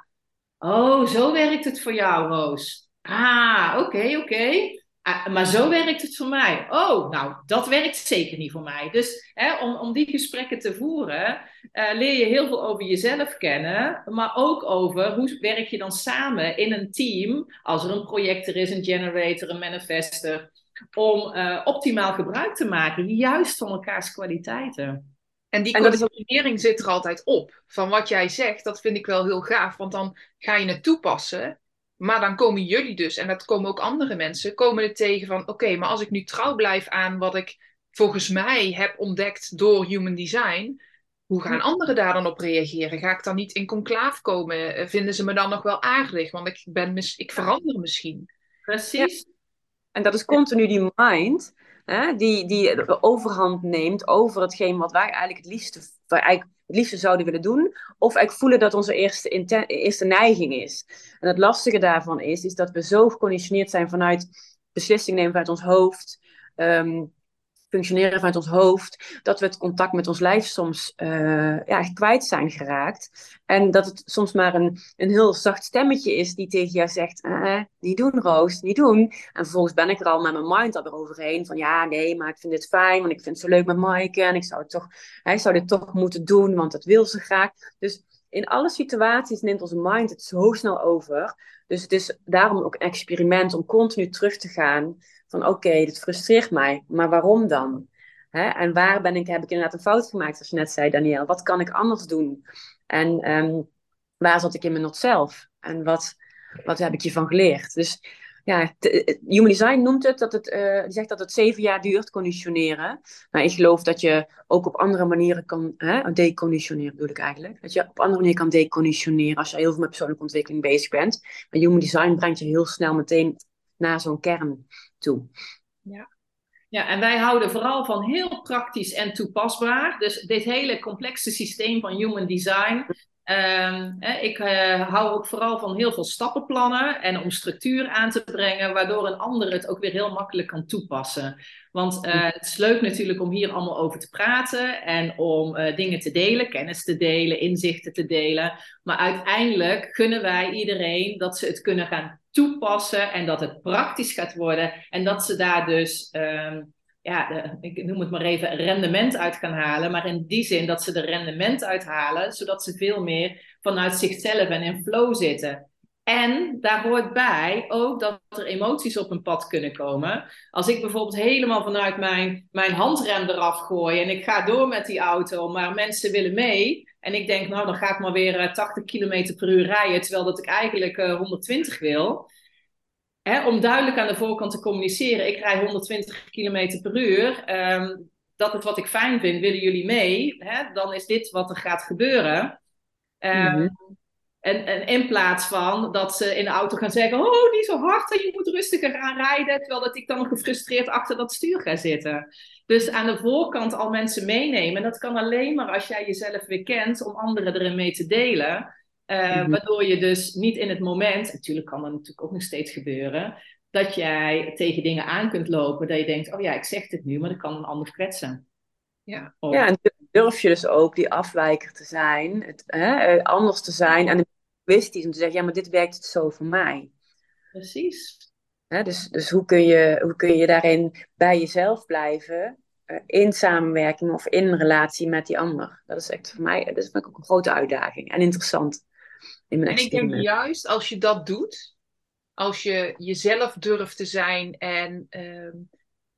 oh, zo werkt het voor jou, Roos. Ah, oké, okay, oké. Okay. Ah, maar zo werkt het voor mij. Oh, nou, dat werkt zeker niet voor mij. Dus hè, om, om die gesprekken te voeren, uh, leer je heel veel over jezelf kennen, maar ook over hoe werk je dan samen in een team, als er een projector is, een generator, een manifester, om uh, optimaal gebruik te maken, juist van elkaars kwaliteiten. En die coördinering zit er altijd op. Van wat jij zegt, dat vind ik wel heel gaaf, want dan ga je het toepassen. Maar dan komen jullie dus, en dat komen ook andere mensen, komen er tegen van: oké, maar als ik nu trouw blijf aan wat ik volgens mij heb ontdekt door human design, hoe gaan anderen daar dan op reageren? Ga ik dan niet in conclaaf komen? Eh, vinden ze me dan nog wel aardig? Want ik, ben mis ik verander misschien. Precies. En dat is continu die mind hè, die, die de overhand neemt over hetgeen wat wij eigenlijk het liefste, eigenlijk het liefste zouden willen doen. Of eigenlijk voelen dat onze eerste, eerste neiging is. En het lastige daarvan is, is dat we zo geconditioneerd zijn vanuit beslissingen nemen vanuit ons hoofd. Um, functioneren vanuit ons hoofd, dat we het contact met ons lijf soms uh, ja, kwijt zijn geraakt. En dat het soms maar een, een heel zacht stemmetje is die tegen jou zegt, eh, niet doen Roos, niet doen. En vervolgens ben ik er al met mijn mind al overheen van, ja nee, maar ik vind dit fijn, want ik vind het zo leuk met Maaike en ik zou, het toch, hij zou dit toch moeten doen, want dat wil ze graag. Dus in alle situaties neemt onze mind het zo snel over. Dus het is daarom ook een experiment om continu terug te gaan van oké, dit frustreert mij, maar waarom dan? Hè? En waar ben ik, heb ik inderdaad een fout gemaakt, zoals je net zei, Daniel? Wat kan ik anders doen? En um, waar zat ik in mijn not zelf? En wat, wat heb ik hiervan geleerd? Dus ja, Human Design noemt het dat het, uh, zegt dat het zeven jaar duurt, conditioneren. Maar ik geloof dat je ook op andere manieren kan hè, deconditioneren, bedoel ik eigenlijk. Dat je op andere manieren kan deconditioneren als je heel veel met persoonlijke ontwikkeling bezig bent. Maar Human Design brengt je heel snel meteen naar zo'n kern toe. Ja. Ja, en wij houden vooral van heel praktisch en toepasbaar. Dus dit hele complexe systeem van human design, Um, ik uh, hou ook vooral van heel veel stappenplannen en om structuur aan te brengen, waardoor een ander het ook weer heel makkelijk kan toepassen. Want uh, het is leuk natuurlijk om hier allemaal over te praten en om uh, dingen te delen, kennis te delen, inzichten te delen. Maar uiteindelijk gunnen wij iedereen dat ze het kunnen gaan toepassen en dat het praktisch gaat worden en dat ze daar dus. Um, ja, ik noem het maar even, rendement uit gaan halen. Maar in die zin dat ze er rendement uithalen, zodat ze veel meer vanuit zichzelf en in flow zitten. En daar hoort bij ook dat er emoties op een pad kunnen komen. Als ik bijvoorbeeld helemaal vanuit mijn, mijn handrem eraf gooi en ik ga door met die auto, maar mensen willen mee. En ik denk, nou dan ga ik maar weer 80 km per uur rijden, terwijl dat ik eigenlijk 120 wil hè, om duidelijk aan de voorkant te communiceren, ik rij 120 km per uur, ehm, dat is wat ik fijn vind, willen jullie mee? Hè, dan is dit wat er gaat gebeuren. Um, en, en, in plaats van dat ze in de auto gaan zeggen: Oh, niet zo hard, je moet rustiger gaan rijden. Terwijl dat ik dan gefrustreerd achter dat stuur ga zitten. Dus aan de voorkant al mensen meenemen. Dat kan alleen maar als jij jezelf weer kent om anderen erin mee te delen. Uh, mm Waardoor je dus niet in het moment, natuurlijk kan dat natuurlijk ook nog steeds gebeuren, dat jij tegen dingen aan kunt lopen, dat je denkt, oh ja, ik zeg dit nu, maar dat kan een ander kwetsen. Ja. ja, en durf je dus ook die afwijker te zijn, het, hè, eh, anders te zijn en egoïstisch om te zeggen, ja, maar dit werkt het zo voor mij. Precies. Hè, dus dus hoe, kun je, hoe kun je daarin bij jezelf blijven, uh, in samenwerking of in relatie met die ander? Dat is echt voor mij, dat is ook een grote uitdaging en interessant en ik denk juist als je dat doet, als je jezelf durft te zijn en ehm,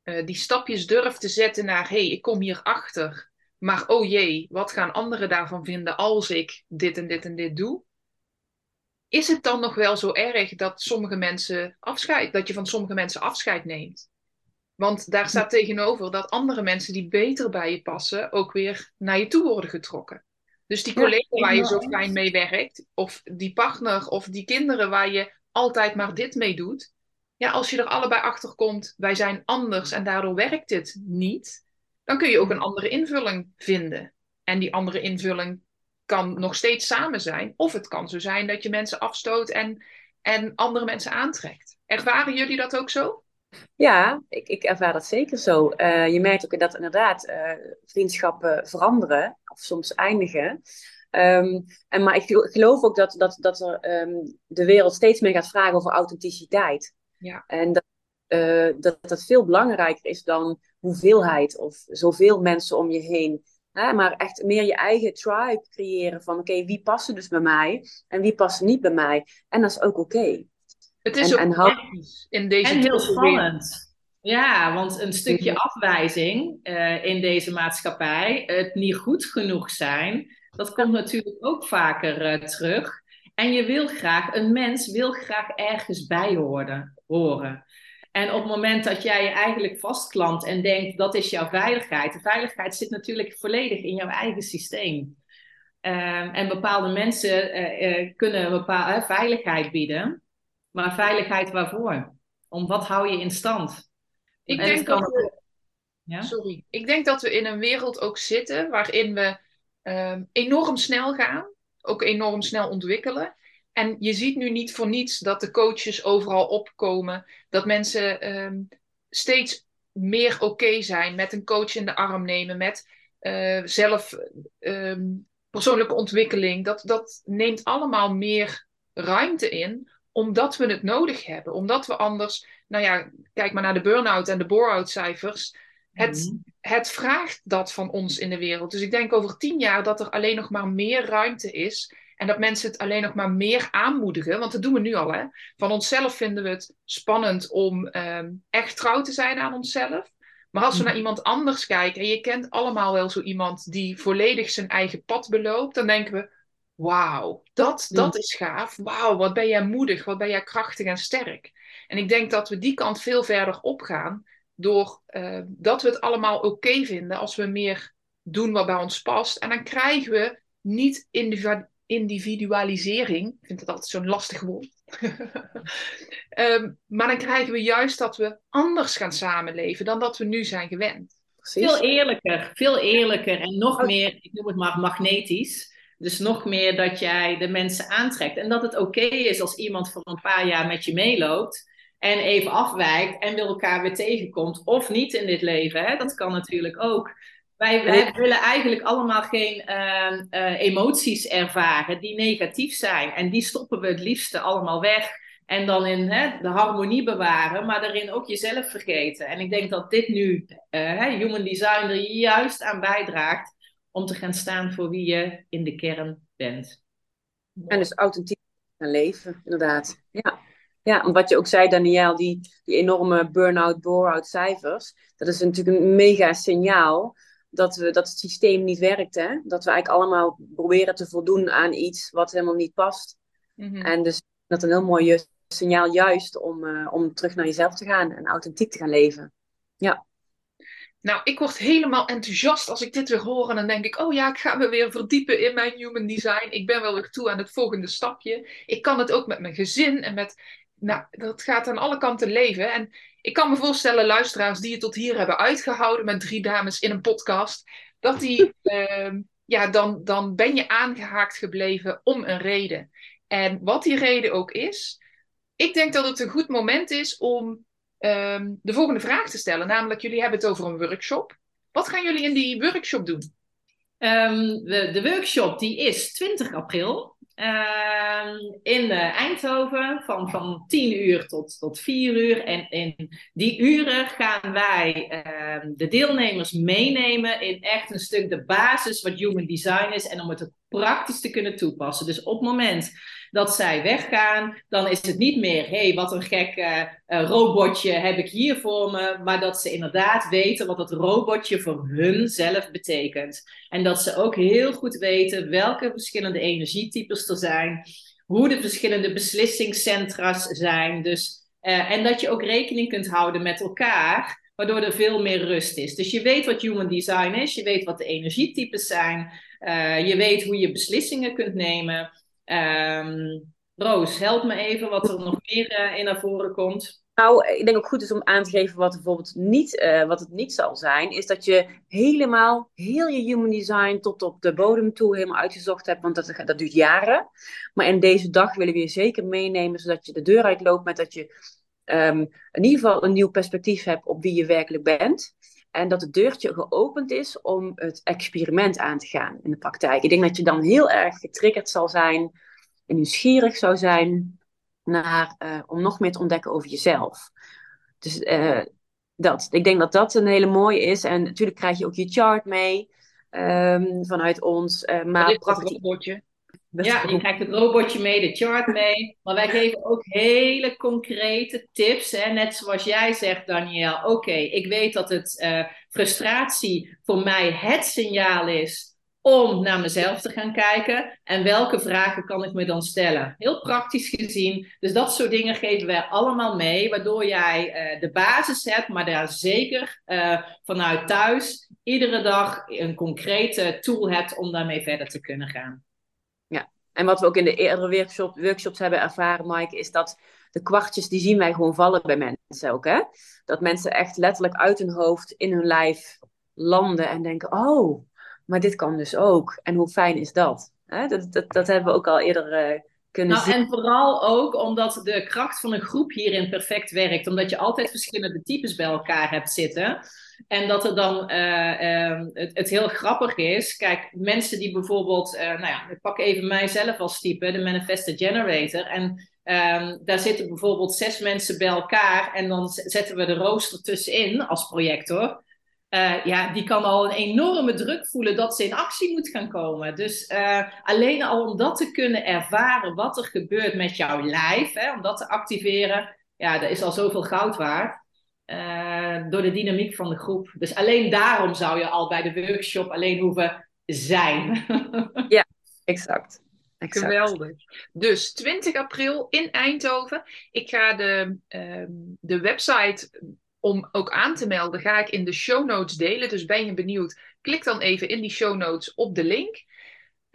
eh, die stapjes durft te zetten naar hé, hey, ik kom hier achter, maar oh jee, wat gaan anderen daarvan vinden als ik dit en dit en dit doe? Is het dan nog wel zo erg dat sommige mensen afscheid, dat je van sommige mensen afscheid neemt? Want daar staat tegenover dat andere mensen die beter bij je passen ook weer naar je toe worden getrokken. Dus die collega waar je zo fijn mee werkt, of die partner of die kinderen waar je altijd maar dit mee doet. Ja, als je er allebei achter komt, wij zijn anders en daardoor werkt dit niet, dan kun je ook een andere invulling vinden. En die andere invulling kan nog steeds samen zijn. Of het kan zo zijn dat je mensen afstoot en, en andere mensen aantrekt. Ervaren jullie dat ook zo? Ja, ik, ik ervaar dat zeker zo. Uh, je merkt ook dat inderdaad uh, vriendschappen veranderen of soms eindigen. Um, en, maar ik geloof ook dat, dat, dat er, um, de wereld steeds meer gaat vragen over authenticiteit. Ja. En dat, uh, dat dat veel belangrijker is dan hoeveelheid of zoveel mensen om je heen. Hè? Maar echt meer je eigen tribe creëren van oké, okay, wie passen dus bij mij en wie passen niet bij mij. En dat is ook oké. Okay. Het is en, ook en in deze En heel spannend. Ja, want een stukje afwijzing uh, in deze maatschappij, het niet goed genoeg zijn, dat komt natuurlijk ook vaker uh, terug. En je wil graag, een mens wil graag ergens bij horen. horen. En op het moment dat jij je eigenlijk vastklampt en denkt dat is jouw veiligheid, de veiligheid zit natuurlijk volledig in jouw eigen systeem. Um, en bepaalde mensen uh, kunnen een bepaalde veiligheid bieden. Maar veiligheid waarvoor? Om wat hou je in stand? Ik denk dat we, ja? Sorry. Ik denk dat we in een wereld ook zitten waarin we ehm, enorm snel gaan, ook enorm snel ontwikkelen. En je ziet nu niet voor niets dat de coaches overal opkomen, dat mensen ehm, steeds meer oké zijn, met een coach in de arm nemen, met uh, zelf ehm, persoonlijke ontwikkeling. Dat, dat neemt allemaal meer ruimte in, omdat we het nodig hebben. Omdat we anders, nou ja, kijk maar naar de burn-out en de bore-out cijfers. Het, mhm. het vraagt dat van ons in de wereld. Dus ik denk over tien jaar dat er alleen nog maar meer ruimte is. En dat mensen het alleen nog maar meer aanmoedigen. Want dat doen we nu al. Hè? Van onszelf vinden we het spannend om ehm, echt trouw te zijn aan onszelf. Maar als we mhm. naar iemand anders kijken, en je kent allemaal wel zo iemand die volledig zijn eigen pad beloopt, dan denken we: wauw, dat, dat is gaaf. Wauw, wat ben jij moedig, wat ben jij krachtig en sterk. En ik denk dat we die kant veel verder opgaan door uh, dat we het allemaal oké vinden als we meer doen wat bij ons past. En dan krijgen we niet individualisering. Ik vind dat altijd zo'n lastig woord. um, [laughs] maar dan krijgen we juist dat we anders gaan samenleven dan dat we nu zijn gewend. Precies. Veel eerlijker, veel eerlijker en nog oh. meer, ik noem het maar magnetisch. Dus nog meer dat jij de mensen aantrekt. En dat het oké is als iemand voor een paar jaar met je meeloopt en even afwijkt en wil elkaar weer tegenkomt. Of niet in dit leven. Hè? Dat kan natuurlijk ook. Wij, wij willen eigenlijk allemaal geen uh, uh, emoties ervaren die negatief zijn. En die stoppen we het liefste allemaal weg. En dan in hè, de harmonie bewaren, maar daarin ook jezelf vergeten. En ik denk dat dit nu, uh, Human Design, er juist aan bijdraagt om te gaan staan voor wie je in de kern bent. En dus authentiek gaan leven, inderdaad. Ja. Ja, wat je ook zei, Danielle, die, die enorme burn-out, bore-out cijfers, dat is natuurlijk een mega signaal dat, we, dat het systeem niet werkt. Hè? Dat we eigenlijk allemaal proberen te voldoen aan iets wat helemaal niet past. Mhm. En dus dat een heel mooi signaal juist om, uh, om terug naar jezelf te gaan en authentiek te gaan leven. Ja. Nou, ik word helemaal enthousiast als ik dit weer hoor. En dan denk ik, oh ja, ik ga me weer verdiepen in mijn human design. Ik ben wel weer toe aan het volgende stapje. Ik kan het ook met mijn gezin en met... Nou, dat gaat aan alle kanten leven. En ik kan me voorstellen, luisteraars die het tot hier hebben uitgehouden met drie dames in een podcast, dat die, uh, [laughs] ja, dan, dan ben je aangehaakt gebleven om een reden. En wat die reden ook is, ik denk dat het een goed moment is om uh, de volgende vraag te stellen. Namelijk, jullie hebben het over een workshop. Wat gaan jullie in die workshop doen? Um, de, de workshop die is 20 april. Ehm, in Eindhoven van, van 10 uur tot, tot 4 uur. En in die uren gaan wij uh, de deelnemers meenemen in echt een stuk de basis wat human design is en om het praktisch te kunnen toepassen. Dus op het moment dat zij weggaan, dan is het niet meer, hé, hey, wat een gek uh, robotje heb ik hier voor me, maar dat ze inderdaad weten wat dat robotje voor hun zelf betekent. En dat ze ook heel goed weten welke verschillende energietypes er zijn, hoe de verschillende beslissingscentra's zijn. Dus, uh, en dat je ook rekening kunt houden met elkaar waardoor er veel meer rust is. Dus je weet wat human design is, je weet wat de energietypes zijn, je weet hoe je beslissingen kunt nemen. Um, Roos, help me even wat er nog meer uh, in naar voren komt. Nou, ik denk ook goed is om aan te geven wat, bijvoorbeeld niet, uh, wat het niet zal zijn, is dat je helemaal, heel je human design tot op de bodem toe helemaal uitgezocht hebt, want dat, dat duurt jaren. Maar in deze dag willen we je zeker meenemen, zodat je de deur uitloopt met dat je um, in ieder geval een nieuw perspectief hebt op wie je werkelijk bent. En dat het deurtje geopend is om het experiment aan te gaan in de praktijk. Ik denk dat je dan heel erg getriggerd zal zijn en nieuwsgierig zou zijn naar, uh, om nog meer te ontdekken over jezelf. Dus uh, dat. Ik denk dat dat een hele mooie is. En natuurlijk krijg je ook je chart mee um, vanuit ons. Uh, maar ja, je krijgt het robotje mee, de chart mee. [laughs] Maar wij geven ook hele concrete tips. Hè? Net zoals jij zegt, Daniel. Oké, ik weet dat het uh, frustratie voor mij het signaal is om naar mezelf te gaan kijken. En welke vragen kan ik me dan stellen? Heel praktisch gezien. Dus dat soort dingen geven wij allemaal mee. Waardoor jij uh, de basis hebt, maar daar zeker uh, vanuit thuis iedere dag een concrete tool hebt om daarmee verder te kunnen gaan. En wat we ook in de eerdere workshop, workshops hebben ervaren, Mike, is dat de kwartjes, die zien wij gewoon vallen bij mensen ook. Hè? Dat mensen echt letterlijk uit hun hoofd, in hun lijf landen en denken, oh, maar dit kan dus ook. En hoe fijn is dat? Hè? Dat, dat, dat hebben we ook al eerder uh, kunnen nou, zien. En vooral ook omdat de kracht van een groep hierin perfect werkt. Omdat je altijd verschillende types bij elkaar hebt zitten. En dat er dan uh, uh, het, het, heel grappig is. Kijk, mensen die bijvoorbeeld, uh, nou ja, ik pak even mijzelf als type, de Manifestor Generator. En um, daar zitten bijvoorbeeld zes mensen bij elkaar. En dan zetten we de rooster tussenin als projector. Uh, ja, die kan al een enorme druk voelen dat ze in actie moet gaan komen. Dus alleen al om dat te kunnen ervaren, wat er gebeurt met jouw lijf, hè, om dat te activeren, ja, dat is al zoveel goud waard. Uh, door de dynamiek van de groep. Dus alleen daarom zou je al bij de workshop alleen hoeven zijn. [laughs] ja, exact. exact. Geweldig. Dus 20 april in Eindhoven. Ik ga de, de website om ook aan te melden, ga ik in de show notes delen. Dus ben je benieuwd, klik dan even in die show notes op de link.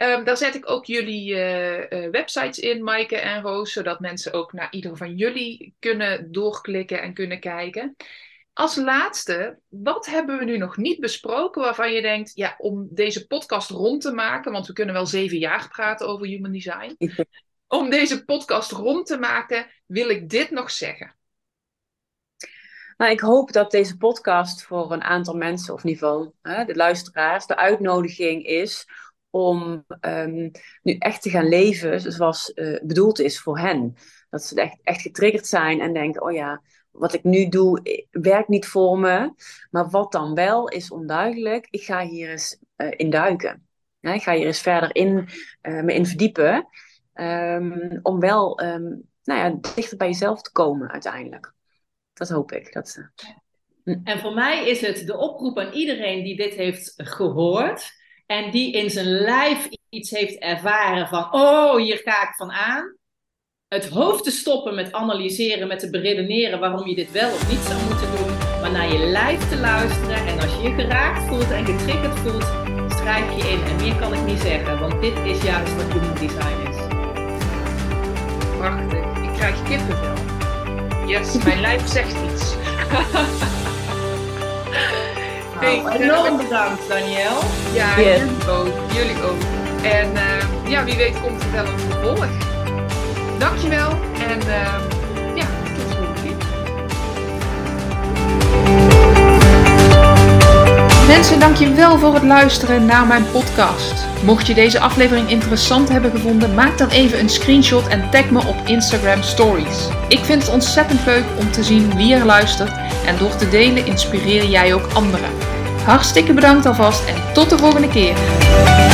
Um, daar zet ik ook jullie uh, uh, websites in, Maaike en Roos, zodat mensen ook naar ieder van jullie kunnen doorklikken en kunnen kijken. Als laatste, wat hebben we nu nog niet besproken waarvan je denkt, ja, om deze podcast rond te maken, want we kunnen wel zeven jaar praten over human design. [laughs] Om deze podcast rond te maken, wil ik dit nog zeggen. Nou, ik hoop dat deze podcast voor een aantal mensen, of in ieder geval hè, de luisteraars, de uitnodiging is om um, nu echt te gaan leven zoals uh, bedoeld is voor hen. Dat ze echt, echt getriggerd zijn en denken, oh ja, wat ik nu doe werkt niet voor me. Maar wat dan wel is onduidelijk. Ik ga hier eens uh, in duiken. Ik ga hier eens verder in, me in verdiepen. Um, om wel um, nou ja, dichter bij jezelf te komen uiteindelijk. Dat hoop ik. Dat. En voor mij is het de oproep aan iedereen die dit heeft gehoord. En die in zijn lijf iets heeft ervaren van, oh, hier ga ik van aan. Het hoofd te stoppen met analyseren, met te beredeneren waarom je dit wel of niet zou moeten doen. Maar naar je lijf te luisteren. En als je je geraakt voelt en getriggerd voelt, schrijf je in. En meer kan ik niet zeggen, want dit is juist wat human design is. Prachtig. Ik krijg kippenvel. Yes, mijn [laughs] lijf zegt iets. [laughs] Nou, enorm bedankt, Daniel. Ja, yes. jullie ook. Jullie ook. En uh, ja, wie weet komt er wel een vervolg. Dankjewel en uh, ja, tot de volgende keer. Mensen, dankjewel voor het luisteren naar mijn podcast. Mocht je deze aflevering interessant hebben gevonden, maak dan even een screenshot en tag me op Instagram Stories. Ik vind het ontzettend leuk om te zien wie er luistert en door te delen inspireer jij ook anderen. Hartstikke bedankt alvast en tot de volgende keer.